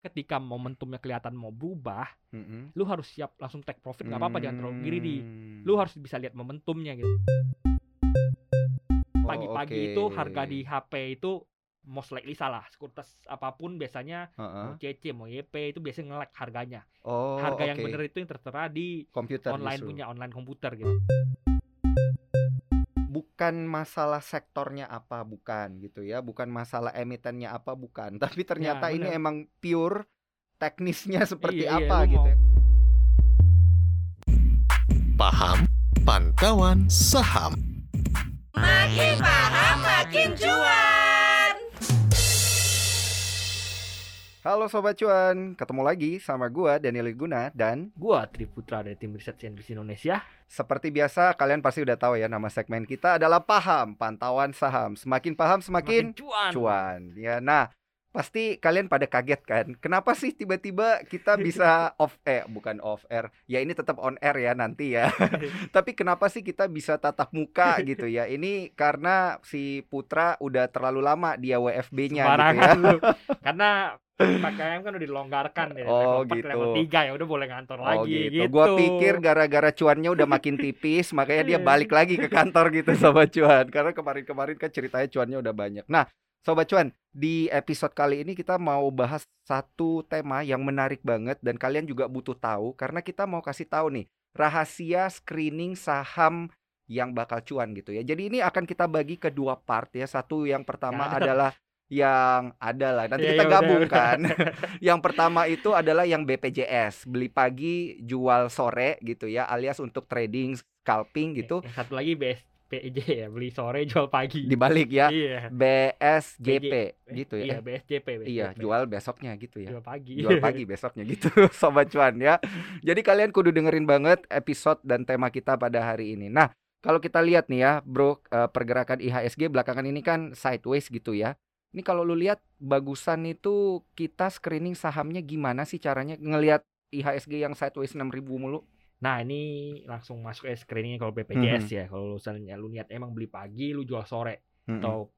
ketika momentumnya kelihatan mau berubah, Mm-mm. lu harus siap langsung take profit nggak apa-apa jangan terlalu greedy. Hmm. Lu harus bisa lihat momentumnya gitu. Oh, Pagi-pagi oke. itu harga di HP itu most likely salah. Sekuritas apa pun biasanya Heeh. mau CC mau YP itu biasanya nge-lag harganya. Oh, Harga yang oke. bener itu yang tertera di komputer online justru. punya online komputer gitu. Bukan masalah sektornya apa bukan gitu ya bukan masalah emitennya apa bukan tapi ternyata ini bener. emang pure teknisnya seperti Iya, iya, apa lu gitu ya. Paham Pantauan Saham Makin paham makin cuan. Halo sobat cuan, ketemu lagi sama gua Daniel Guna dan Gua Triputra dari tim riset CNBC Indonesia. seperti biasa kalian pasti udah tahu ya nama segmen kita adalah paham pantauan saham. Semakin paham semakin cuan. cuan. Ya, nah pasti kalian pada kaget kan? Kenapa sih tiba-tiba kita bisa off eh bukan off air? Ya ini tetap on air ya nanti ya. Tapi kenapa sih kita bisa tatap muka gitu ya? Ini karena si Putra udah terlalu lama dia WFB-nya gitu ya. Karena PKM kan udah dilonggarkan ya. Oh, level 4, gitu. level 3 ya udah boleh ngantor Oh lagi gitu. gitu. Gua pikir gara-gara cuannya udah makin tipis, makanya dia balik lagi ke kantor gitu sobat cuan. Karena kemarin-kemarin kan ceritanya cuannya udah banyak. Nah, sobat cuan, di episode kali ini kita mau bahas satu tema yang menarik banget dan kalian juga butuh tahu karena kita mau kasih tahu nih rahasia screening saham yang bakal cuan gitu ya. Jadi ini akan kita bagi ke dua part ya. Satu yang pertama adalah yang adalah nanti Iya, kita iya, udah, gabung udah. kan. yang pertama itu adalah yang BPJS, beli pagi, jual sore gitu ya, alias untuk trading, scalping gitu. Yang satu lagi BSPJ ya, beli sore jual pagi. Dibalik ya, Iya. BSJP gitu Iya, ya. BSJP, BSJP. Iya, jual besoknya gitu ya. jual pagi. Jual pagi besoknya gitu, sobat cuan ya. Jadi kalian kudu dengerin banget episode dan tema kita pada hari ini. Nah, kalau kita lihat nih ya, Bro, eh, pergerakan IHSG belakangan ini kan sideways gitu ya. Ini kalau lu lihat bagusan itu kita screening sahamnya gimana sih caranya ngelihat IHSG yang sideways 6000 mulu? Nah, ini langsung masuk ke screeningnya kalau BPJS Mhm. ya. Kalau misalnya lu niat emang beli pagi, lu jual sore Mm-mm. atau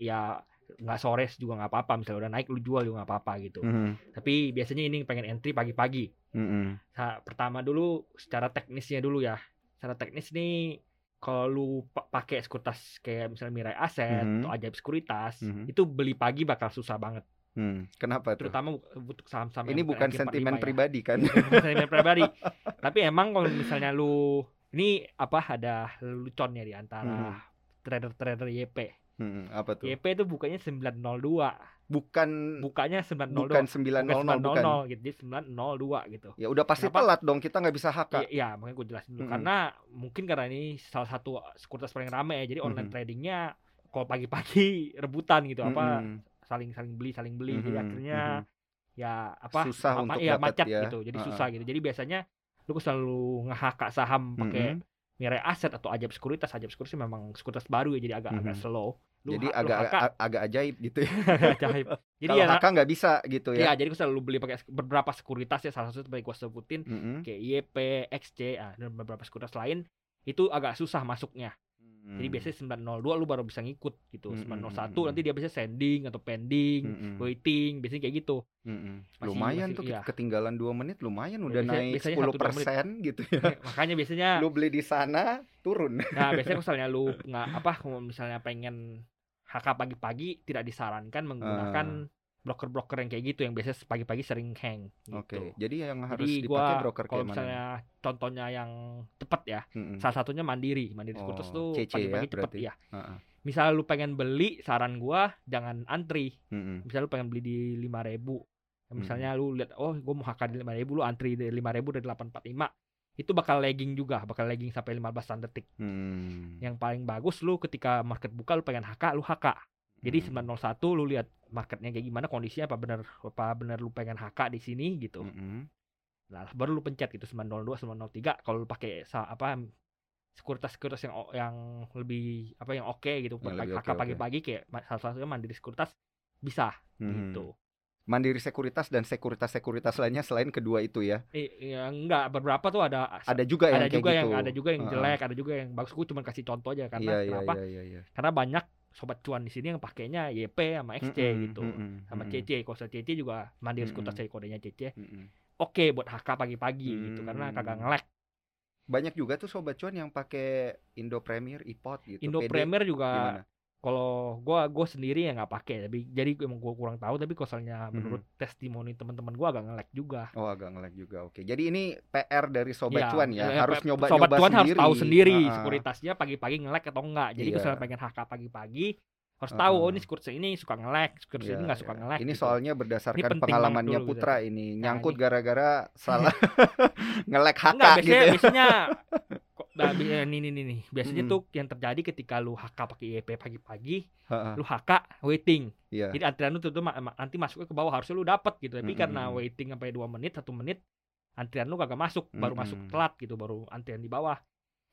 ya nggak sore juga nggak apa-apa. Misalnya udah naik lu jual juga nggak apa-apa gitu. Mhm. Tapi biasanya ini pengen entry pagi-pagi. Mm-mm. Nah, pertama dulu secara teknisnya dulu ya. Secara teknis nih kalau lu pa- pakai sekuritas kayak misalnya Mirai Aset Mhm. atau Ajaib Sekuritas, Mhm. itu beli pagi bakal susah banget. Hmm, Kenapa? Terutama untuk saham-saham Ini yang bukan ranking sentimen 45 ya. pribadi kan? Bukan sentimen pribadi. Tapi emang kalau misalnya lu ini apa ada leluconnya di antara Mhm. trader-trader YP. Hmm, apa tuh? YP itu bukanya 902. Bukan Bukanya 902. bukan 900 bukan. 900 gitu. Jadi 902 gitu. Ya udah pasti Kenapa? telat dong, kita nggak bisa haka. Iya, iya, makanya gue jelasin dulu. Mm-mm. Karena mungkin karena ini salah satu sekuritas paling rame ya. Jadi online Mhm. tradingnya kalau pagi-pagi rebutan gitu apa Mm-mm. saling saling beli saling beli. Jadi Mhm, akhirnya mhm. ya apa Susah ma- untuk iya, dapet macet ya. gitu. Jadi Heeh. susah gitu. Jadi biasanya lu selalu ngehaka saham pakai Mm-mm. Mirai Aset atau Ajaib Sekuritas. Ajaib Sekuritas memang sekuritas baru ya jadi agak agak Mhm. slow. Lu Jadi lu agak haka, a- agak ajaib gitu ya. ajaib. Jadi Kalau ya haka nggak bisa gitu Iya, ya. jadi gue selalu beli pakai beberapa sekuritas ya salah satu seperti gue sebutin Mm-mm. kayak YP, XC, ah, dan beberapa sekuritas lain itu agak susah masuknya. Jadi Hmm. biasanya 902 lu baru bisa ngikut gitu. Hmm, 901 hmm, nanti dia bisa sending atau pending, Mm-mm. waiting, biasanya kayak gitu. Masih- lumayan masih- tuh iya. ketinggalan 2 menit lumayan udah biasanya- naik biasanya 10% satu, dua gitu ya. Makanya biasanya Lu beli di sana turun. nah biasanya misalnya lu nggak apa misalnya pengen HK pagi-pagi tidak disarankan menggunakan broker-broker yang kayak gitu yang biasanya pagi-pagi sering hang gitu. Oke, jadi yang harus Jadi dipakai gua broker kalau kayak mana? misalnya contohnya yang tepat ya, Mm-mm. salah satunya Mandiri. Mandiri Sekuritas Oh, tuh ya pagi-pagi cepet berarti? ya. Heeh. Misal lu pengen beli, saran gua jangan antri. Mm-mm. Misal lu pengen beli di 5000. Misalnya lu lihat oh gua mau HK di 5000 lu antri di 5000 dari 845. Itu bakal lagging juga, bakal lagging sampai 15 detik. Hmm. Yang paling bagus lu ketika market buka lu pengen HK, lu HK. Jadi Hmm. 901 lu lihat marketnya kayak gimana kondisinya apa bener apa bener lu pengen HK di sini gitu. Mm-mm. Nah, baru lu pencet gitu 902 903 kalau lu pakai apa sekuritas-sekuritas yang yang lebih apa yang oke gitu Yang buat lebih pagi- oke, oke. pagi-pagi kayak salah satunya Mandiri Sekuritas bisa Mhm. gitu. Mandiri Sekuritas dan sekuritas-sekuritas lainnya selain kedua itu ya. Eh, ya enggak beberapa tuh ada Ada juga gitu. sobat cuan di sini yang pakainya YP sama XC Mm-mm, gitu. mm-mm, Sama mm-mm, CC, kalau CC juga Mandiri skuter Mm-mm. saya kodenya CC. mm-mm. Oke buat HK pagi-pagi gitu karena Hmm. kagak ngelek. Banyak juga tuh sobat cuan yang pakai Indo Premier, iPod gitu. Indo PD, Premier juga gimana? Kalau gua gua sendiri ya nggak pakai tapi jadi emang gua kurang tahu tapi kalau misalnya Mhm. menurut testimoni teman-teman gua agak ngelek juga. Oh agak ngelag juga. Oke. Jadi ini PR dari sobat Iya, cuan ya, eh, harus nyoba sobat nyoba cuan sendiri. harus tahu sendiri ah. sekuritasnya pagi-pagi ngelek atau enggak. Jadi kalau Iya. misalnya pengen HK pagi-pagi harus tahu ah. oh ini sekuritas ini suka ngelek, sekuritas Iya, ini nggak suka iya. ngelek. Ini gitu. soalnya berdasarkan penting pengalamannya dulu gitu. Putra ini Nah, nyangkut ini- gara-gara salah ngelek HK Enggak, gitu biasanya ya. biasanya kok nah, eh, nih nih nih. Biasanya Mm-mm. tuh yang terjadi ketika lu HK pakai YP pagi-pagi, lu HK waiting. Iya. Jadi antrian lu tuh, tuh ma- nanti masuknya ke bawah harusnya lu dapat gitu. Tapi karena waiting sampai 2 menit, satu menit antrian lu kagak masuk, baru masuk telat gitu, baru antrian di bawah.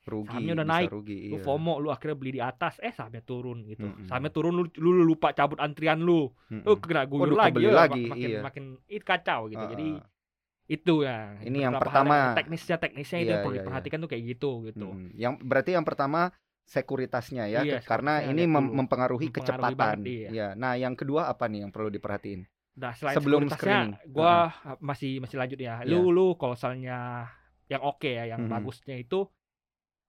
Rugi, Sahamnya udah naik. rugi, Lu iya. FOMO, lu akhirnya beli di atas, eh sahamnya turun gitu. Mm-mm. Sahamnya turun lu, lu lupa cabut antrian lu. Mm-mm. Lu kena guyur Waduh, lagi, ya, lagi, mak- makin iya. makin itu kacau gitu. Ah, Jadi. Itu ya. Ini yang pertama. teknisnya teknisnya itu Iya, yang perlu iya, iya. diperhatikan tuh kayak gitu gitu. Mm-mm. Yang berarti yang pertama sekuritasnya ya, Iya, karena ini mem- mempengaruhi Mempengaruhi kecepatan. banget, iya. Ya. Nah, yang kedua apa nih yang perlu diperhatiin? Nah, selain Sebelum screening. gua masih masih lanjut ya. Lu lu kalau misalnya yang oke ya, yang Mhm. bagusnya itu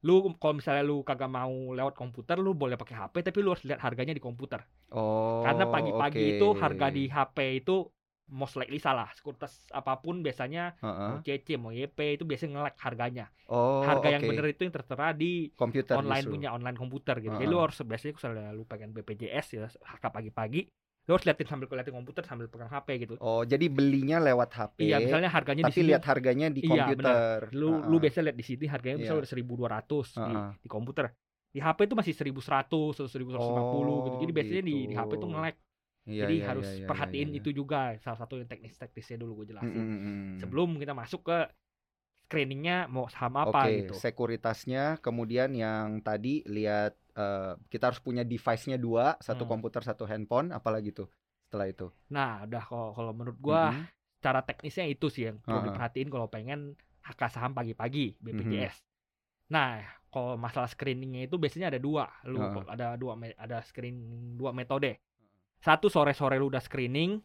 lu kalau misalnya lu kagak mau lewat komputer, lu boleh pakai HP tapi lu harus lihat harganya di komputer. Oh, Karena pagi-pagi oke. itu harga di HP itu most likely salah. Sekuritas apa pun biasanya Heeh. mau CC mau YP itu biasanya nge-lag harganya. Oh, Harga yang oke. bener itu yang tertera di komputer online justru. punya online komputer gitu. Jadi Heeh. lu harus biasanya kalau lu pengen BPJS ya HK pagi-pagi, lu harus liatin sambil liatin komputer sambil pegang HP gitu. Oh, jadi belinya lewat HP. Iya, misalnya harganya di tapi sini lihat harganya di Iya, komputer. lu Heeh. lu biasa lihat di sini harganya Iya. misalnya udah 1200 di, Heeh. di komputer. Di HP itu masih 1100 atau 1150 gitu. Oh, Jadi biasanya di, di HP gitu. tuh nge-lag. Iya, Jadi iya, harus iya, iya, perhatiin iya. itu juga salah satu yang teknis-teknisnya dulu gue jelasin. Mm, mm, mm. Sebelum kita masuk ke screeningnya mau saham apa Oke, gitu. sekuritasnya, kemudian yang tadi lihat eh, kita harus punya device-nya dua, satu Hmm. komputer, satu handphone, apalagi tuh setelah itu. Nah, udah kalau kalau menurut gua Mhm. cara teknisnya itu sih yang perlu Heeh. diperhatiin kalau pengen HK saham pagi-pagi. BPJS. Nah, kalau masalah screeningnya itu biasanya ada dua, lu kok ada dua ada screening dua metode. Satu sore-sore lu udah screening,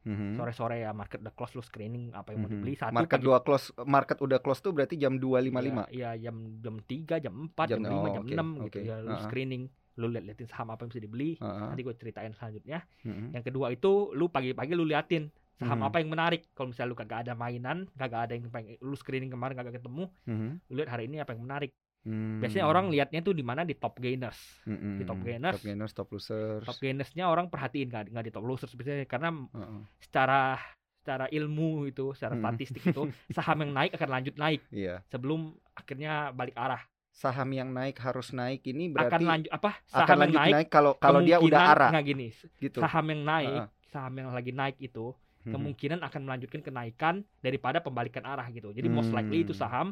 Mhm. sore-sore ya market udah close lu screening apa yang mau Mhm. dibeli. Satu Market pagi- dua close, market udah close tuh berarti jam 2.55. Iya, iya, jam jam 3, jam 4, Jam- jam, 5, oh, jam oke, 6 gitu oke. ya lu Heeh. screening. Lu lihat-liatin saham apa yang bisa dibeli. Heeh. Nanti gue ceritain selanjutnya. Mhm. Yang kedua itu lu pagi-pagi lu liatin saham Mhm. apa yang menarik. Kalau misalnya lu kagak ada mainan, kagak ada yang pengen lu screening kemarin kagak ketemu, Mhm. lu lihat hari ini apa yang menarik. Hmm. Biasanya orang liatnya tuh di mana di top gainers. Mhm. di top gainers. top gainers, top losers. Top gainersnya orang perhatiin nggak nggak di top losers biasanya karena Heeh. secara secara ilmu itu, secara Mhm. statistik itu saham yang naik akan lanjut naik Iya. sebelum akhirnya balik arah. Saham yang naik harus naik ini akan berarti lanjut apa? akan Saham yang lanjut naik, naik, kalau kalau dia udah arah nggak gini. gitu. Saham yang naik, Heeh. saham yang lagi naik itu kemungkinan akan melanjutkan kenaikan daripada pembalikan arah gitu. Jadi most likely itu Hmm. saham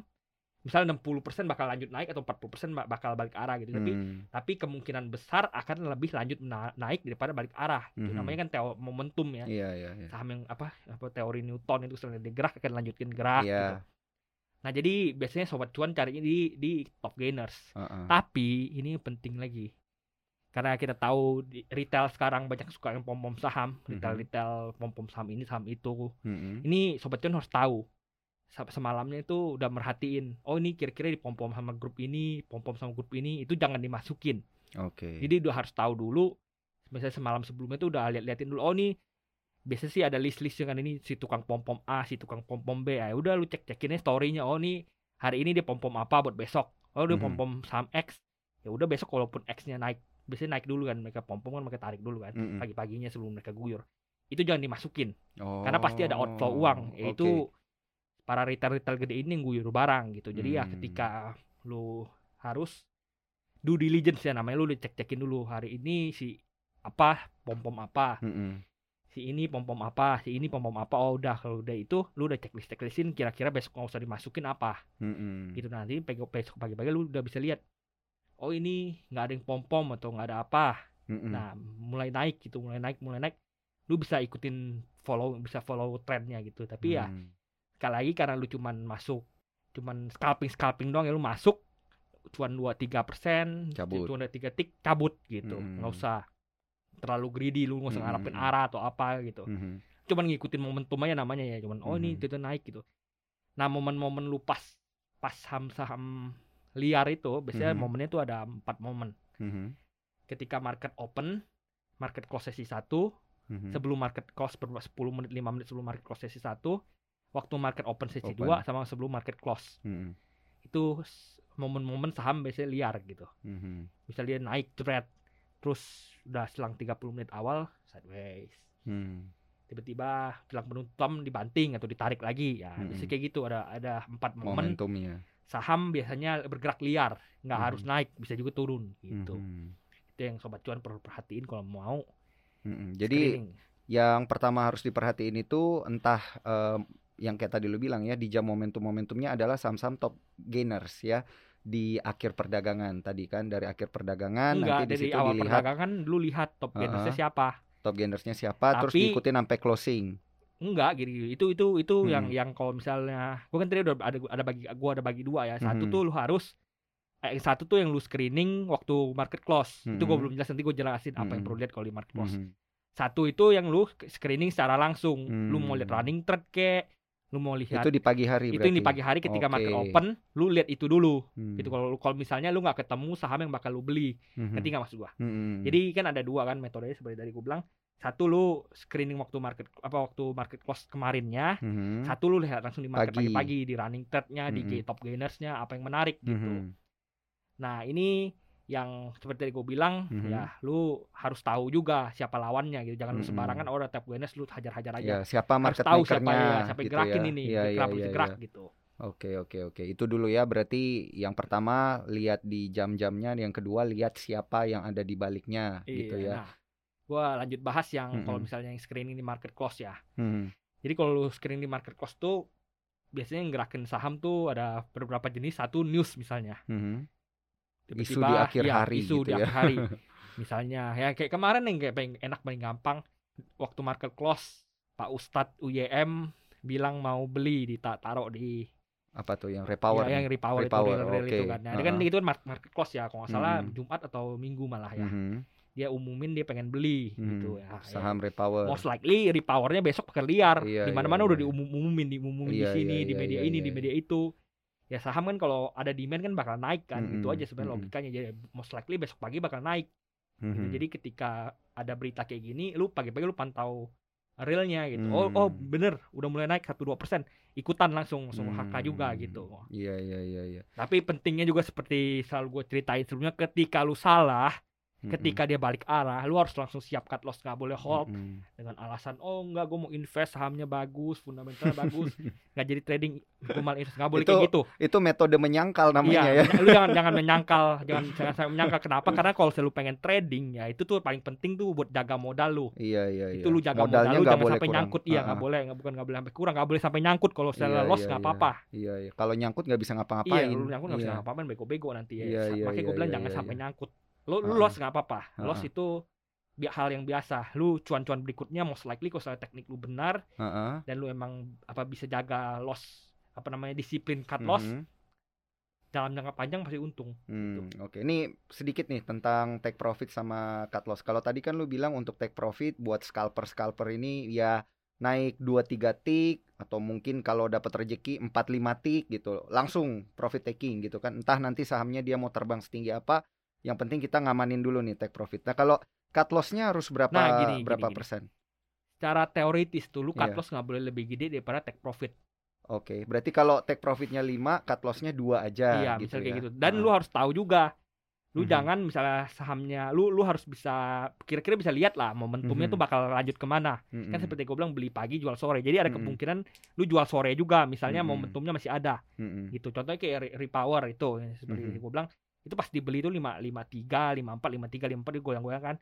misalnya 60% bakal lanjut naik atau 40% ba- bakal balik arah gitu. Tapi Hmm. tapi kemungkinan besar akan lebih lanjut na- naik daripada balik arah. Itu Mhm. namanya kan teo momentum ya. Iya, iya, iya. Saham yang apa apa teori Newton itu selain digerak akan lanjutin gerak Iya. gitu. Nah, jadi biasanya sobat cuan carinya di di top gainers. Heeh. Tapi ini penting lagi. Karena kita tahu di retail sekarang banyak suka yang pom-pom saham, retail-retail pom-pom saham ini, saham itu. Mhm. Ini sobat cuan harus tahu. Semalamnya itu udah merhatiin, oh ini kira-kira di pom-pom sama grup ini, pom-pom sama grup ini, itu jangan dimasukin. Oke. Jadi udah harus tahu dulu. Misalnya semalam sebelumnya tuh udah lihat-lihatin dulu, oh ini biasa sih ada list-list yang ini si tukang pom-pom A, si tukang pom-pom B. Ya udah lu cek-cekinnya story-nya, oh nih hari ini dia pom-pom apa buat besok. Oh dia Mhm. pom-pom saham X. Ya udah besok walaupun X-nya naik, biasanya naik dulu kan mereka pom-pom kan mereka tarik dulu kan Mhm. pagi-paginya sebelum mereka guyur. Itu jangan dimasukin karena pasti ada Oh, outflow uang, yaitu oke. Para retail-retail gede ini yang guyur barang gitu. Jadi ya Hmm. ketika lu harus due diligence ya namanya lu dicek-cekin dulu hari ini si apa pom-pom apa, Mhm. si ini pom-pom apa, si ini pom-pom apa. Oh udah kalau udah itu lu udah checklist checklistin kira-kira besok nggak usah dimasukin apa Mhm. gitu nanti besok pagi-pagi lu udah bisa lihat oh ini nggak ada yang pom-pom atau nggak ada apa Mhm. nah mulai naik gitu mulai naik mulai naik lu bisa ikutin follow bisa follow trennya gitu tapi ya Mhm. Sekali lagi karena lu cuman masuk cuman scalping scalping doang ya lu masuk cuan 2 3 persen, Cabut. cuan 2 3 tik cabut gitu. Mm. nggak usah terlalu greedy lu nggak usah Mm, ngarapin mm, mm. arah atau apa gitu. Mhm. Cuman ngikutin momentum aja namanya ya, cuman oh ini Mhm. itu naik gitu. Nah, momen-momen lu pas pas saham-saham liar itu biasanya Mhm. momennya tuh ada empat momen. Mhm. Ketika market open, market close sesi 1, Mhm. sebelum market close ber 10 menit 5 menit sebelum market close sesi 1, waktu market open sesi Open. 2 sama sebelum market close. Mhm. Itu momen-momen saham biasanya liar gitu. Mhm. Misal dia naik jeret terus udah selang 30 menit awal sideways. Mhm. Tiba-tiba jelang penutupan dibanting atau ditarik lagi. Ya, Mm-mm. biasanya kayak gitu ada ada empat momen Momentumnya. saham biasanya bergerak liar, nggak Mhm. harus naik, bisa juga turun gitu. Mhm. Itu yang sobat cuan perlu perhatiin kalau mau Mhm. Jadi screening. yang pertama harus diperhatiin itu entah em, yang kayak tadi lu bilang ya di jam momentum-momentumnya adalah saham-saham top gainers ya di akhir perdagangan tadi kan dari akhir perdagangan Enggak nanti di situ awal dilihat perdagangan lu lihat top gainersnya siapa. top gainersnya siapa terus Tapi- diikutin sampai closing. Enggak gini itu itu itu Hmm. yang yang kalau misalnya gua kan tadi udah ada ada bagi gua ada bagi dua ya. Satu Mhm. tuh lu harus eh, yang satu tuh yang lu screening waktu market close. Itu gua Mhm. belum jelas nanti gua jelasin apa yang Mhm. perlu lihat kalau di market close. Mhm. Satu itu yang lu screening secara langsung. Lu mau lihat Hmm. running trade kek, lu mau lihat Itu di pagi hari itu yang di berarti. pagi hari ketika market Oke. open, lu lihat itu dulu. Hmm. Gitu kalau kalau misalnya lu nggak ketemu saham yang bakal lu beli, Mhm. ngerti nggak maksud gua? Mhm. Jadi kan ada dua kan metodenya seperti tadi gue bilang. Satu lu screening waktu market apa waktu market close kemarinnya. Mhm. Satu lu lihat langsung di market Pagi. pagi-pagi di running trade-nya, di Mhm. key top gainersnya, apa yang menarik gitu. Mhm. Nah, ini yang seperti tadi gue bilang Mhm. ya lu harus tahu juga siapa lawannya gitu. Jangan lu Mhm. sembarangan oh ada top gainers lu hajar-hajar aja. Ya, siapa harus market tahu siapa ya, siapa yang gitu gerakin ya. ini, Iya, iya, kenapa iya, bisa iya. gerak gitu. Oke oke oke itu dulu ya berarti yang pertama lihat di jam-jamnya yang kedua lihat siapa yang ada di baliknya gitu Iya, ya. Nah, gua lanjut bahas yang kalau Mhm. misalnya yang screening di market close ya. Hmm. Jadi kalau lu screening di market close tuh biasanya yang gerakin saham tuh ada beberapa jenis. Satu news misalnya. Mhm. Isu Tiba-tiba di akhir iya, hari isu gitu di ya. akhir hari. Misalnya ya kayak kemarin yang kayak paling enak paling gampang waktu market close Pak Ustadz UYM bilang mau beli ditaruh di Apa tuh yang repower? ya, yang nih? repower, Repower, itu real itu kan. Nah, dia kan Heeh. itu kan mar- market close ya kalau nggak salah Mhm. Jumat atau Minggu malah ya. Mhm. Dia umumin dia pengen beli gitu Mhm. ya. Saham ya. repower. Most likely repowernya besok bakal liar. Iya, di iya, mana-mana iya, udah iya. diumumin, diumumin Iya, di sini, iya, di iya, media iya, ini, iya, di media itu. Ya saham kan kalau ada demand kan bakal naik kan. Itu Mhm, aja sebenarnya mhm. logikanya. Jadi most likely besok pagi bakal naik. gitu. Mhm. Jadi ketika ada berita kayak gini, lu pagi-pagi lu pantau realnya gitu. Oh, oh Hmm. bener, udah mulai naik 1 2 persen, ikutan langsung langsung HK juga Hmm. gitu. Iya iya iya iya. Tapi pentingnya juga seperti selalu gue ceritain sebelumnya, ketika lu salah, Ketika dia balik arah, lu harus langsung siap cut loss, nggak boleh hold Mhm. dengan alasan oh enggak gue mau invest sahamnya bagus, fundamentalnya bagus, nggak jadi trading, gue malah invest nggak boleh Itu kayak gitu. Itu metode menyangkal namanya iya, ya. lu jangan jangan menyangkal, jangan jangan sampai menyangkal kenapa? Karena kalau selalu pengen trading ya itu tuh paling penting tuh buat jaga modal lu. Iya iya iya. itu lu jaga Modalnya modal lu nggak jangan boleh sampai kurang. nyangkut iya nggak boleh nggak bukan nggak boleh sampai kurang nggak boleh sampai nyangkut kalau Iya, secara loss iya, nggak iya. apa-apa Iya iya. Kalau nyangkut nggak bisa iya ngapa-ngapain. lu nyangkut nggak bisa Iya. ngapain bego-bego nanti ya Iya, iya, makanya iya, gue bilang iya, jangan iya, sampai iya. nyangkut lu, lu Ah. loss nggak apa-apa loss Ah. itu bi- hal yang biasa lu cuan-cuan berikutnya most likely kalau soal teknik lu benar Heeh. dan lu emang apa bisa jaga loss apa namanya disiplin cut loss Mhm. dalam jangka panjang pasti untung Hmm, oke. Ini sedikit nih tentang take profit sama cut loss. Kalau tadi kan lu bilang untuk take profit buat scalper-scalper ini ya naik 2 3 tik atau mungkin kalau dapat rezeki 4 5 tik gitu. Langsung profit taking gitu kan. Entah nanti sahamnya dia mau terbang setinggi apa, yang penting kita ngamanin dulu nih take profit. Nah, kalau cut loss-nya harus berapa Nah, gini, berapa gini. persen? secara teoritis tuh lu cut Iya. loss nggak boleh lebih gede daripada take profit Oke, berarti kalau take profitnya 5, cut loss-nya 2 aja iya gitu misal kayak ya. gitu dan Heeh. lu harus tahu juga lu Mhm. jangan misalnya sahamnya lu lu harus bisa kira-kira bisa lihat lah momentumnya Mhm. tuh bakal lanjut ke mana Mm-mm. kan seperti gue bilang beli pagi jual sore jadi ada Mhm. kemungkinan lu jual sore juga misalnya Mhm. momentumnya masih ada Mm-mm. gitu contohnya kayak re- repower itu seperti Mhm. gue bilang itu pas dibeli itu lima lima tiga lima empat lima tiga lima empat goyang-goyang kan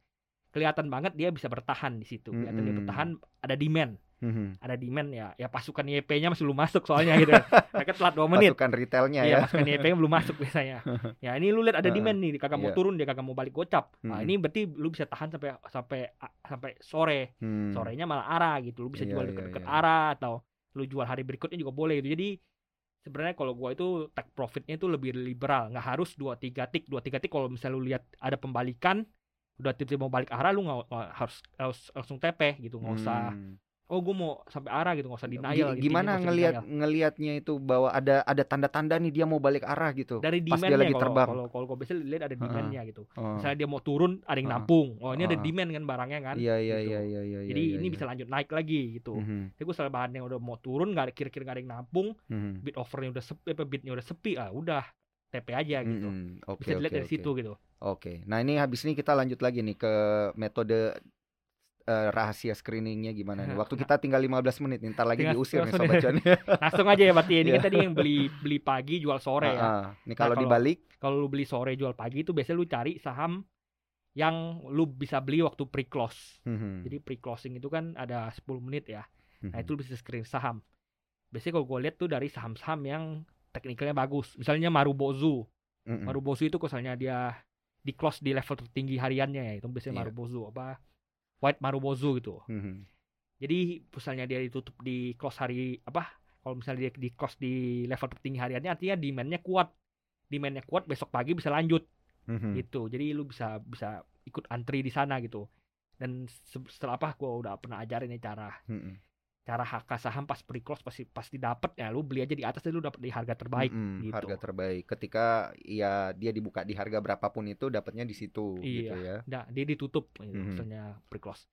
kelihatan banget dia bisa bertahan di situ kelihatan dia Mhm. bertahan ada demand Mhm. ada demand ya ya pasukan YP-nya masih belum masuk soalnya gitu mereka telat dua menit Pasukan retailnya Iya, ya. pasukan YP-nya belum masuk biasanya. Ya, ini lu lihat ada demand nih, dia kagak mau Iya. turun, dia kagak mau balik gocap. Nah, Mm-mm. ini berarti lu bisa tahan sampai sampai sampai sore. Hmm. Sorenya malah arah gitu. Lu bisa Iya, jual iya, deket-deket iya. arah atau lu jual hari berikutnya juga boleh gitu. Jadi sebenarnya kalau gua itu take profitnya itu lebih liberal. Nggak harus dua tiga tik. Dua tiga tik kalau misalnya lu lihat ada pembalikan udah tiba-tiba mau balik arah lu nggak harus, harus langsung tepe gitu. Nggak usah Hmm. Oh gua mau sampai arah gitu nggak usah denial intinya gimana usah ngelihat ngelihatnya itu bahwa ada ada tanda-tanda nih dia mau balik arah gitu dari pas dia lagi terbang. kalau kalau gua biasanya lihat ada demandnya gitu Oh. misalnya dia mau turun ada yang Ah. nampung oh ini ada Ah. demand kan barangnya kan Iya iya gitu. iya iya iya. jadi iya, ini iya. bisa lanjut naik lagi gitu Mhm, Tapi gue salah bahan yang udah mau turun nggak ada kira-kira nggak ada yang nampung mhm, bid offernya udah sepi apa bidnya udah sepi ah udah TP aja gitu mhm. Oke bisa dilihat oke dari oke. situ gitu Oke. Nah ini habis ini kita lanjut lagi nih ke metode eh, rahasia screeningnya gimana nih. Waktu kita tinggal 15 menit nih, ntar lagi Tinggal- diusir nih sobat cuan. langsung aja ya berarti ini Iya. kan tadi yang beli beli pagi jual sore ya. Ah. Nih kalau kalau- dibalik, kalau lu beli sore jual pagi itu biasanya lu cari saham yang lu bisa beli waktu pre close mhm, jadi pre closing itu kan ada 10 menit ya. Nah mhm, itu lu bisa screen saham. Biasanya kalau gue lihat tuh dari saham-saham yang teknikalnya bagus. Misalnya Marubozu mhm, Marubozu itu misalnya dia di close di level tertinggi hariannya ya itu biasanya Iya. Marubozu apa White Marubozu gitu. Mhm, jadi misalnya dia ditutup di close hari apa kalau misalnya dia di close di level tertinggi hariannya artinya demandnya kuat. Demandnya kuat besok pagi bisa lanjut. Mhm. gitu. Jadi lu bisa bisa ikut antri di sana gitu. Dan se- setelah apa gua udah pernah ajarin nih cara. Mhm, cara HK saham pas pre close pasti pasti dapet ya lu beli aja di atas lu dapat di harga terbaik mhm, gitu. Harga terbaik. Ketika ya dia dibuka di harga berapapun itu dapatnya di situ gitu Iya. ya. Nah, dia ditutup gitu, Mhm. misalnya pre-close.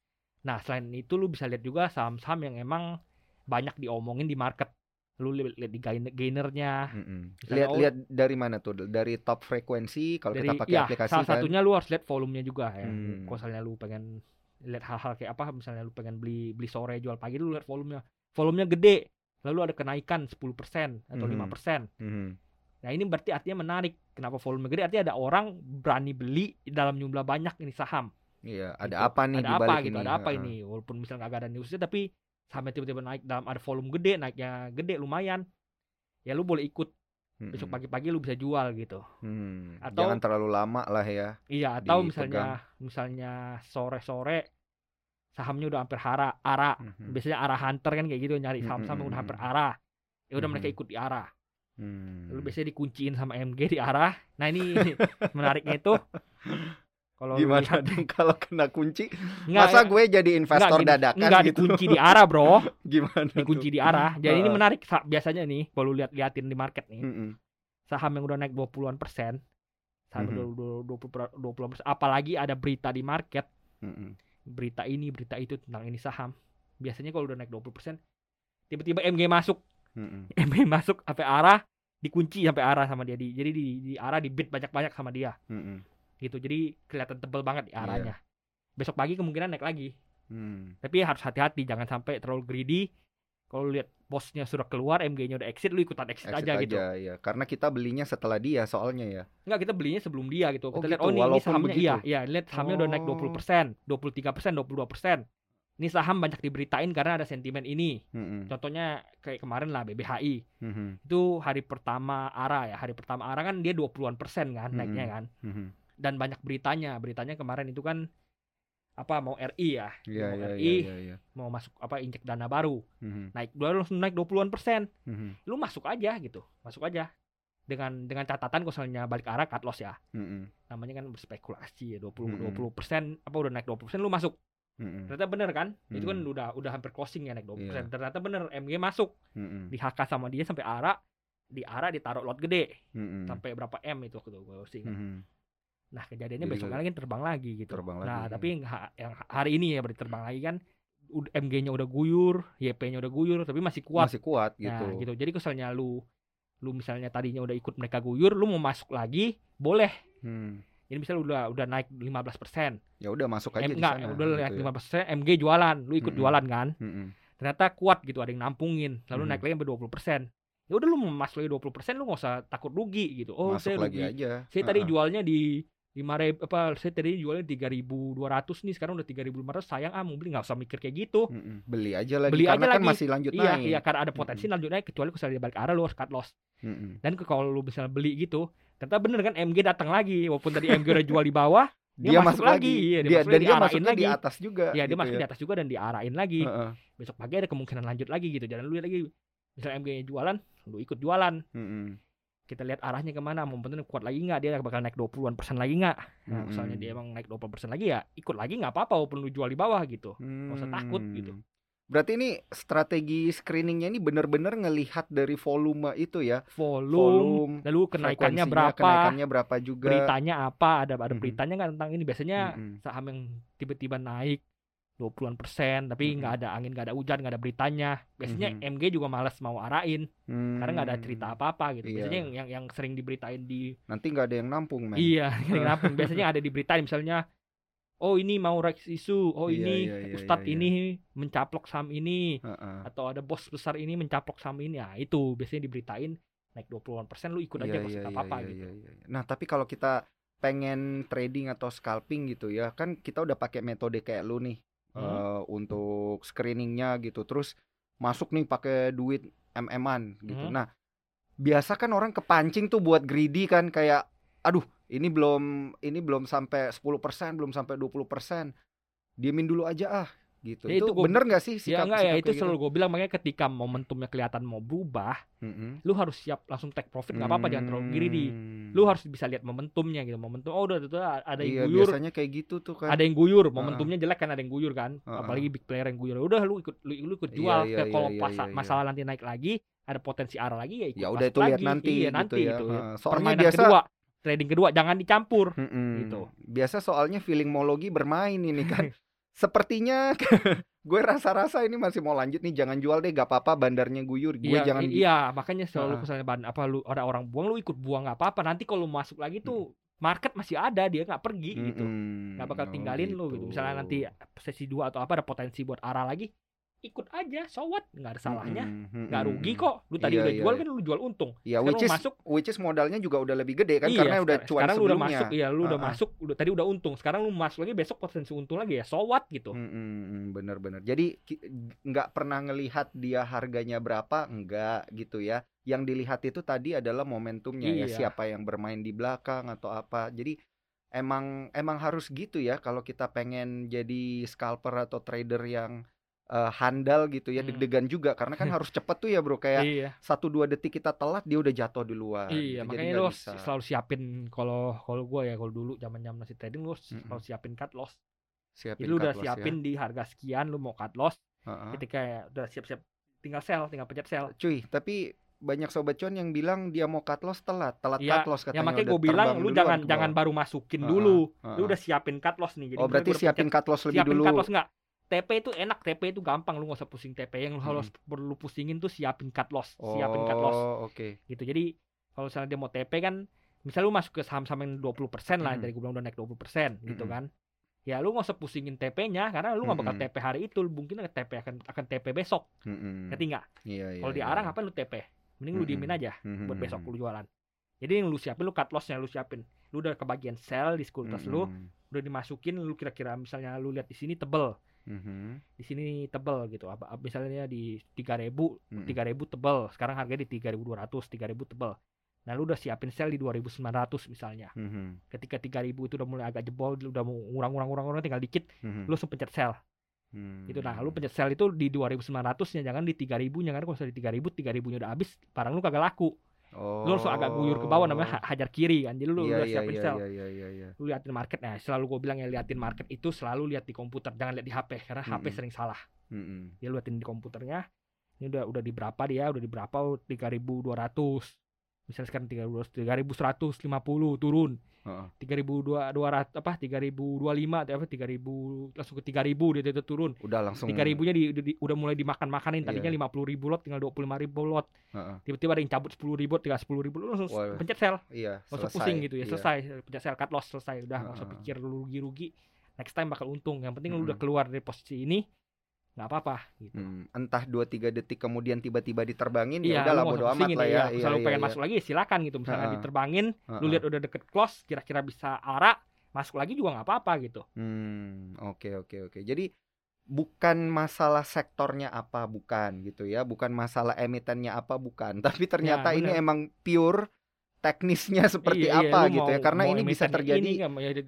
Nah, selain itu lu bisa lihat juga saham-saham yang emang banyak diomongin di market. Lu li- lihat di gain- gainernya. Mhm. Misalnya, Lihat oh, lihat dari mana tuh? Dari top frekuensi kalau kita pakai ya, aplikasi salah kan. satunya lu harus lihat volumenya juga ya. Hmm. Kalau misalnya lu pengen lihat hal-hal kayak apa, misalnya lu pengen beli beli sore jual pagi lu lihat volumenya. Volumenya gede, lalu ada kenaikan 10% atau Mhm. 5%. Mhm, Nah, ini berarti artinya menarik. Kenapa volume gede? Artinya ada orang berani beli dalam jumlah banyak ini saham. Iya, ada gitu. apa nih ada apa balik gitu ini? ada apa Heeh. ini walaupun misalnya nggak ada newsnya tapi sampai tiba-tiba naik dalam ada volume gede naiknya gede lumayan ya lu boleh ikut besok Mhm, pagi-pagi lu bisa jual gitu mhm. Atau- Jangan terlalu lama lah ya. iya atau Dipegang. misalnya misalnya sore-sore sahamnya udah hampir hara arah Mhm, biasanya arah hunter kan kayak gitu nyari Hmm, saham-saham hmm, udah hampir hmm. arah ya udah mereka Mhm. ikut di arah hmm. lu biasanya dikunciin sama MG di arah nah ini menariknya itu kalau Gimana dong kalau kena kunci? Nggak, Masa nggak, gue jadi investor gini, dadakan nggak gitu? dikunci di arah bro Gimana? dikunci tuh? di arah. Jadi ini Heeh. menarik Sa- biasanya nih kalau lihat liatin di market nih, Mm-mm. saham yang udah naik 20-an persen, saham Mhm. udah 20 20 persen, apalagi ada berita di market, Mm-mm. berita ini, berita itu tentang ini saham. Biasanya kalau udah naik 20 persen, tiba-tiba MG masuk, Mm-mm. MG masuk sampai arah dikunci sampai arah sama dia di jadi di, di arah di bid banyak-banyak sama dia Mm-mm. Gitu jadi kelihatan tebel banget di Iya. arahnya besok pagi kemungkinan naik lagi Hmm. tapi harus hati-hati jangan sampai terlalu greedy kalau lihat bosnya sudah keluar MG-nya udah exit lu ikutan exit, Exit aja, gitu ya. Karena kita belinya setelah dia soalnya ya. Enggak kita belinya sebelum dia gitu. Oh, Kita lihat gitu, oh ini, ini sahamnya iya, begitu. iya, lihat sahamnya udah naik Oh. 20%, 23%, 22%. Ini saham banyak diberitain karena ada sentimen ini. Mm-mm. Contohnya kayak kemarin lah BBHI. Mhm. Itu hari pertama ARA ya. Hari pertama ARA kan dia 20-an persen kan Mm-mm. naiknya kan. Mhm. Dan banyak beritanya. Beritanya kemarin itu kan apa mau RI ya. Iya mau iya RI iya iya, iya. mau masuk apa injek dana baru. Mhm. Naik dua langsung naik 20-an persen. Mhm. Lu masuk aja gitu. Masuk aja. Dengan dengan catatan misalnya balik arah cut loss ya. Mhm. namanya kan berspekulasi ya 20 Mm-mm. 20 persen apa udah naik 20 persen lu masuk Mhm. ternyata bener kan itu kan Mm. udah udah hampir closing ya naik 20 persen Iya. ternyata bener MG masuk Mhm. di HK sama dia sampai arah di arah ditaruh lot gede Mhm. sampai berapa M itu waktu gue masih ingat. Nah kejadiannya Jadi besoknya lagi terbang lagi gitu terbang nah lagi, tapi yang, ha- yang hari ini ya berarti terbang lagi kan MG-nya udah guyur YP-nya udah guyur tapi masih kuat Masih kuat gitu. nah gitu jadi kalau misalnya lu lu misalnya tadinya udah ikut mereka guyur lu mau masuk lagi boleh Hmm. jadi misalnya udah udah naik 15 persen Ya udah masuk aja M, enggak, sana. udah naik gitu ya. lima persen, MG jualan, lu ikut Mm-mm. jualan kan? Mhm. Ternyata kuat gitu, ada yang nampungin, lalu Mm. naik lagi sampai 20 persen. Ya udah lu mau masuk lagi 20 persen, lu nggak usah takut rugi gitu. Oh, Masuk saya lagi rugi. aja. Saya tadi Heeh. jualnya di lima ribu apa saya tadi jualnya tiga ribu dua ratus nih sekarang udah tiga ribu lima ratus sayang ah mau beli nggak usah mikir kayak gitu Mm-mm. Beli aja lagi Beli karena aja kan lagi. masih lanjut iya naik. iya karena ada potensi lanjut naik kecuali kalau dia balik arah lu harus cut loss Mm-mm. dan kalau lu misalnya beli gitu ternyata bener kan MG datang lagi walaupun tadi MG udah jual di bawah Dia, masuk, lagi. iya, dia dia, masuk dan lagi, dia masuknya di lagi. atas juga. ya dia gitu masuk di atas juga dan diarahin lagi Heeh. besok pagi ada kemungkinan lanjut lagi gitu jangan lu lagi misalnya MG jualan lu ikut jualan Mm-mm. Kita lihat arahnya ke mana momentumnya kuat lagi nggak dia bakal naik 20-an persen lagi nggak nah, misalnya Mm-mm. dia emang naik 20 persen lagi ya ikut lagi nggak apa-apa walaupun lu jual di bawah gitu usah takut gitu. Hmm. Berarti ini strategi screeningnya ini benar-benar ngelihat dari volume itu ya, volume, lalu kenaikannya berapa kenaikannya berapa juga. beritanya apa ada ada Mhm. beritanya nggak tentang ini biasanya Mm-mm. saham yang tiba-tiba naik 20-an persen tapi nggak ada angin nggak ada hujan nggak ada beritanya biasanya Mhm. MG juga males mau arahin karena nggak ada cerita Hmm. apa-apa gitu Iya. biasanya yang, yang yang sering diberitain di Nanti nggak ada yang nampung, men. iya kenapa biasanya ada diberitain misalnya oh ini mau Rex isu oh Iya, ini iya, iya, Ustadz iya, iya. ini mencaplok saham ini Heeh. atau ada bos besar ini mencaplok saham ini ya itu biasanya diberitain naik 20-an persen lu ikut aja Iya, nggak usah iya, apa-apa iya, gitu iya, iya, iya. Nah, tapi kalau kita pengen trading atau scalping gitu ya, kan kita udah pakai metode kayak lu nih Hmm. eh, untuk screeningnya gitu. Terus masuk nih pakai duit MM-an gitu. Hmm. Nah, biasa kan orang kepancing tuh buat greedy kan kayak aduh, ini belum ini belum sampai 10%, belum sampai 20%. Diemin dulu aja ah gitu. Ya, itu itu gua- bener gak sih ya sikap enggak ya sikap itu kayak gitu? selalu gue bilang makanya ketika momentumnya kelihatan mau berubah Mm-mm. lu harus siap langsung take profit nggak apa-apa jangan terlalu greedy Hmm. lu harus bisa lihat momentumnya gitu momentum oh udah, udah, ada Iya, yang guyur biasanya kayak gitu tuh kan. ada yang guyur momentumnya jelek kan ada yang guyur kan Heeh. apalagi big player yang guyur udah lu ikut lu, lu ikut Iya, jual iya, Ke kalau iya, pas iya, iya. masalah nanti naik lagi ada potensi arah lagi ya ikut Ya udah itu lihat nanti iya, gitu nanti ya. itu Heeh. Soalnya permainan biasa kedua trading kedua jangan dicampur Mm-mm. gitu. Biasa soalnya feeling mologi bermain ini kan. Sepertinya gue rasa-rasa ini masih mau lanjut nih jangan jual deh gak apa-apa bandarnya guyur gue iya, jangan iya makanya selalu Heeh. misalnya ban apa lu ada orang buang lu ikut buang nggak apa-apa nanti kalau masuk lagi tuh market masih ada dia nggak pergi gitu Mm-mm. nggak bakal Oh, tinggalin lu gitu misalnya nanti sesi dua atau apa ada potensi buat arah lagi ikut aja so what nggak ada salahnya nggak rugi kok lu tadi Iya, udah iya, jual iya. kan lu jual untung Ya Sekarang which lu is masuk which is modalnya juga udah lebih gede kan iya, karena udah cuan sekarang lu udah sebelumnya. masuk iya lu udah Ah, ah. masuk udah tadi udah untung sekarang lu masuk lagi besok potensi untung lagi ya so what gitu Mm-mm, bener-bener. Jadi ki- nggak pernah ngelihat dia harganya berapa, enggak gitu ya. Yang dilihat itu tadi adalah momentumnya ya, Iya. siapa yang bermain di belakang atau apa. Jadi emang emang harus gitu ya kalau kita pengen jadi scalper atau trader yang eh, handal gitu ya, Hmm. deg-degan juga karena kan harus cepet tuh ya bro. Kayak iya satu dua detik kita telat dia udah jatuh di luar. iya gitu. Jadi makanya lu bisa. selalu siapin kalau kalau gua ya kalau dulu zaman zaman masih trading lu Mm-mm. selalu siapin cut loss siapin Jadi lu udah ya. siapin di harga sekian lu mau cut loss Heeh. ketika udah siap-siap tinggal sell tinggal pencet sell Cuy, tapi banyak sobat cuan yang bilang dia mau cut loss telat, telat Ya, cut loss ya katanya. makanya udah gue bilang lu duluan jangan jangan baru masukin Heeh, dulu heeh. lu udah siapin cut loss nih jadi Oh berarti siapin cut loss lebih siapin dulu. cut loss nggak TP itu enak TP itu gampang lu nggak usah pusing TP yang lu harus perlu pusingin tuh siapin cut loss siapin cut loss. Oh oke. gitu. Jadi kalau misalnya dia mau TP kan misal lu masuk ke saham-saham yang 20% lah Mm. dari gue bilang udah naik 20% gitu Mm-mm. kan. Ya lu nggak usah pusingin TP-nya karena lu nggak bakal Mm-mm. TP hari itu. Lu mungkin TP akan akan TP besok. Mm-mm. ngerti nggak? Iya, iya, kalau iya, diarang iya. apa lu TP mending lu diemin aja Mhm, buat besok lu jualan. Jadi yang lu siapin lu cut lossnya lu siapin. Lu udah kebagian sell di sekuritas lu Mhm, udah dimasukin lu kira-kira misalnya lu lihat di sini tebel mhm, di sini tebel gitu. Apa misalnya di 3000 mhm. 3000 tebel. Sekarang harganya di 3200 3000 tebel. Nah lu udah siapin sell di 2900 misalnya. Mhm, ketika 3000 itu udah mulai agak jebol lu udah mau ngurang-ngurang ngurang tinggal dikit mhm. lu pencet sell gitu. Nah lu pencet sell itu di 2900 nya jangan di 3000 nya karena kalau di 3000 3000 nya udah habis barang lu kagak laku Oh. lu langsung agak guyur ke bawah namanya ha- hajar kiri kan. Jadi lu Iya, udah iya, siapin iya, iya. lu liatin market. Nah selalu gue bilang ya liatin market itu selalu lihat di komputer. Jangan lihat di HP karena HP Mm-mm. sering salah. Mhm, dia liatin di komputernya. Ini udah udah di berapa dia? Udah di berapa? Oh, 3200 misalnya sekarang 3200 3150 turun heeh. 3200 apa 3025 atau apa 3000 langsung ke 3000 dia itu turun Udah langsung. 3000 nya di, di- udah mulai dimakan-makanin tadinya Iya. 50 ribu lot tinggal 25 ribu lot Heeh. tiba-tiba ada yang cabut 10 ribu tinggal 10 ribu langsung Wah. pencet sell Iya. Selesai. pusing gitu ya Iya. selesai pencet sell cut loss selesai udah nggak usah Heeh. pikir lu rugi-rugi next time bakal untung yang penting lu udah keluar dari posisi ini nggak apa-apa gitu Hmm, entah 2 3 detik kemudian tiba-tiba diterbangin Iya, ya udahlah lu nggak bodo amat lah ya. Iya, Iya, Misalnya lu iya, pengen iya. masuk lagi silakan gitu. Misalnya Heeh. diterbangin, lu Heeh. lihat udah deket close, kira-kira bisa arah, masuk lagi juga nggak apa-apa gitu. Hmm, oke oke oke. Jadi bukan masalah sektornya apa bukan gitu ya, bukan masalah emitennya apa bukan, tapi ternyata ini bener. emang pure teknisnya seperti Iya, iya, apa lu gitu ya mau- karena mau ini bisa terjadi ini, ya,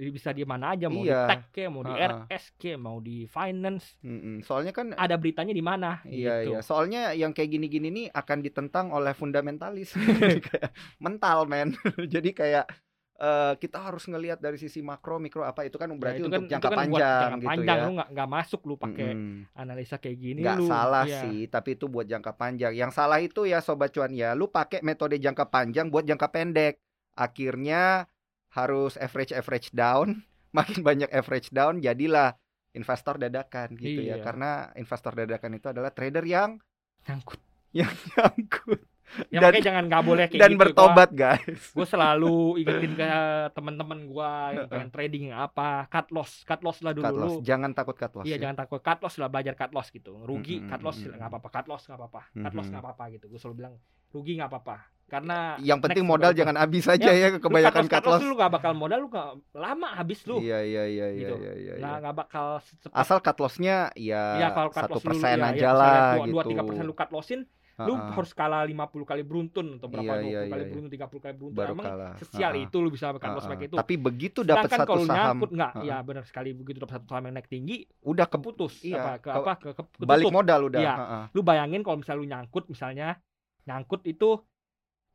bisa di mana aja mau Iya. di tech ke mau di Heeh. RS ke mau di finance Mm-mm. soalnya kan ada beritanya di mana Iya gitu. iya, soalnya yang kayak gini-gini nih akan ditentang oleh fundamentalis, mental men. Jadi kayak eh, kita harus ngelihat dari sisi makro, mikro apa itu kan Ya, berarti itu untuk kan, jangka itu kan buat panjang jangka gitu panjang ya. lu nggak nggak masuk lu pakai Mm-mm. analisa kayak gini Nggak lu salah iya. sih, tapi itu buat jangka panjang. Yang salah itu ya sobat cuan ya, lu pakai metode jangka panjang buat jangka pendek. Akhirnya harus average average down, makin banyak average down jadilah investor dadakan gitu ya. Iya. Karena investor dadakan itu adalah trader yang nyangkut nyangkut ya Dan- makanya jangan nggak boleh kayak dan gitu bertobat guys. gue selalu ingetin ke teman-teman gue yang Heeh. pengen trading apa cut loss cut loss lah dulu cut loss. Jangan takut cut loss. Iya ya. jangan takut cut loss lah belajar cut loss gitu rugi Mm-mm, cut loss nggak apa-apa cut loss nggak apa-apa cut loss nggak apa-apa gitu gue selalu bilang rugi nggak apa-apa karena Yang penting modal juga- jangan habis aja ya, lu kebanyakan cut loss. lu nggak bakal modal lu nggak lama habis lu Iya iya iya iya Gitu. iya iya. iya. nggak bakal secepat Asal cut lossnya ya ya cut satu loss lu persen ya, aja ya, lah dua gitu. tiga persen lu cut lossin lu Ha-ha. harus kalah 50 kali beruntun atau berapa Iya, 20 iya, kali iya, iya. beruntun 30 kali beruntun baru emang kalah. sesial Ha-ha. itu lu bisa Ha-ha. pakai itu Tapi begitu dapat satu kalau saham, nyangkut nggak Ha-ha. ya benar sekali begitu dapat satu saham yang naik tinggi udah ke keputus iya, apa ke apa ke, ke balik ketutup. modal udah. Iya. Ha-ha. lu bayangin kalau misalnya lu nyangkut misalnya nyangkut itu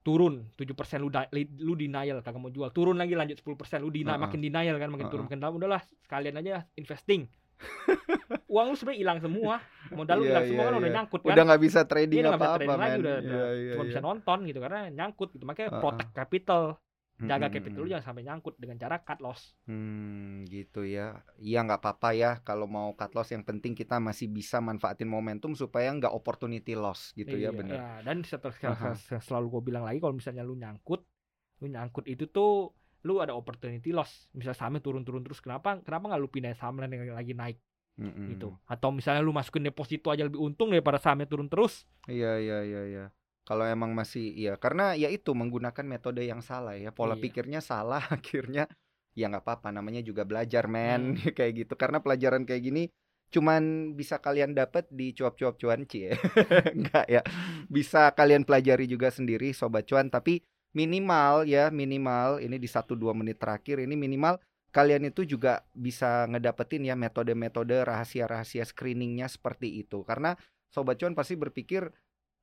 turun 7% lu da- lu denial kagak mau jual turun lagi lanjut 10% lu dina, Heeh. makin denial kan makin turun Heeh. makin dalam udahlah sekalian aja investing uang lu sebenarnya hilang semua modal lu Iya, hilang semua iya, kan udah iya. nyangkut kan Udah nggak bisa trading Iya, udah nggak bisa trading lagi, udah- Iya, udah iya, cuma iya. bisa nonton gitu karena nyangkut gitu makanya Heeh. protect capital jaga Mm-mm, capital lu jangan sampai nyangkut dengan cara cut loss Hmm, gitu ya. Iya nggak apa-apa ya kalau mau cut loss yang penting kita masih bisa manfaatin momentum supaya nggak opportunity loss gitu ya Iya, bener. ya. dan setel- Aha. sel- selalu gue bilang lagi kalau misalnya lu nyangkut lu nyangkut itu tuh lu ada opportunity loss. Misal sahamnya turun-turun terus kenapa kenapa nggak lu pindah saham lain yang lagi naik? Mm-mm. gitu. Atau misalnya lu masukin deposito aja lebih untung daripada sahamnya turun terus. Iya iya iya iya. Kalau emang masih iya. Karena ya itu menggunakan metode yang salah ya. Pola Iya. pikirnya salah akhirnya ya nggak apa-apa. Namanya juga belajar men. Hmm. kayak gitu. Karena pelajaran kayak gini cuman bisa kalian dapat di cuap-cuap cuan cie. Enggak ya. Bisa kalian pelajari juga sendiri sobat cuan. Tapi minimal ya minimal ini di 1-2 menit terakhir ini minimal kalian itu juga bisa ngedapetin ya metode-metode rahasia-rahasia screeningnya seperti itu. Karena sobat cuan pasti berpikir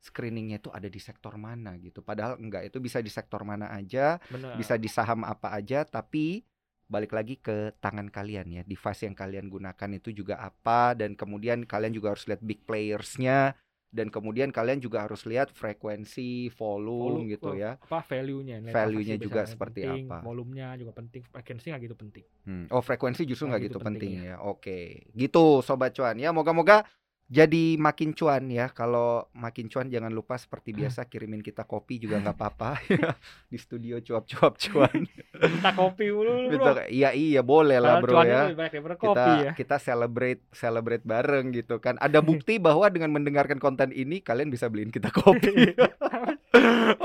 screeningnya itu ada di sektor mana? gitu. Padahal enggak itu bisa di sektor mana aja bener bisa di saham apa aja tapi balik lagi ke tangan kalian ya device yang kalian gunakan itu juga apa dan kemudian kalian juga harus lihat big playersnya dan kemudian kalian juga harus lihat frekuensi volume Volu- gitu ya. apa value-nya? Value-nya juga seperti penting, volumenya juga penting frekuensi nggak gitu penting? Hmm, Oh frekuensi justru Nggak gitu gitu penting, penting ya. Oke, gitu sobat cuan. Ya. Moga-moga jadi makin cuan ya. Kalau makin cuan jangan lupa seperti biasa kirimin kita kopi juga nggak apa-apa ya. di studio cuap-cuap cuan. minta kopi dulu bro Iya iya boleh lah bro ya. Kita ya kita celebrate celebrate bareng gitu kan. Ada bukti bahwa dengan mendengarkan konten ini kalian bisa beliin kita kopi.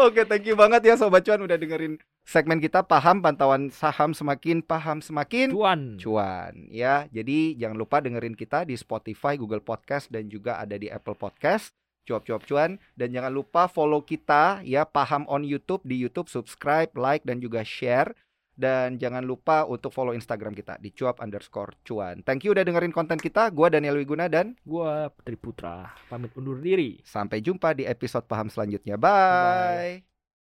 Oke, thank you banget ya sobat cuan udah dengerin segmen kita paham pantauan saham semakin paham semakin cuan cuan ya. Jadi jangan lupa dengerin kita di Spotify, Google Podcast dan juga ada di Apple Podcast. Cuap-cuap cuan dan jangan lupa follow kita ya paham on YouTube di YouTube subscribe, like dan juga share dan jangan lupa untuk follow Instagram kita di cuap underscore cuan. Thank you udah dengerin konten kita. Gua Daniel Wiguna dan gua Putri Putra pamit undur diri sampai jumpa di episode paham selanjutnya. Bye. Bye.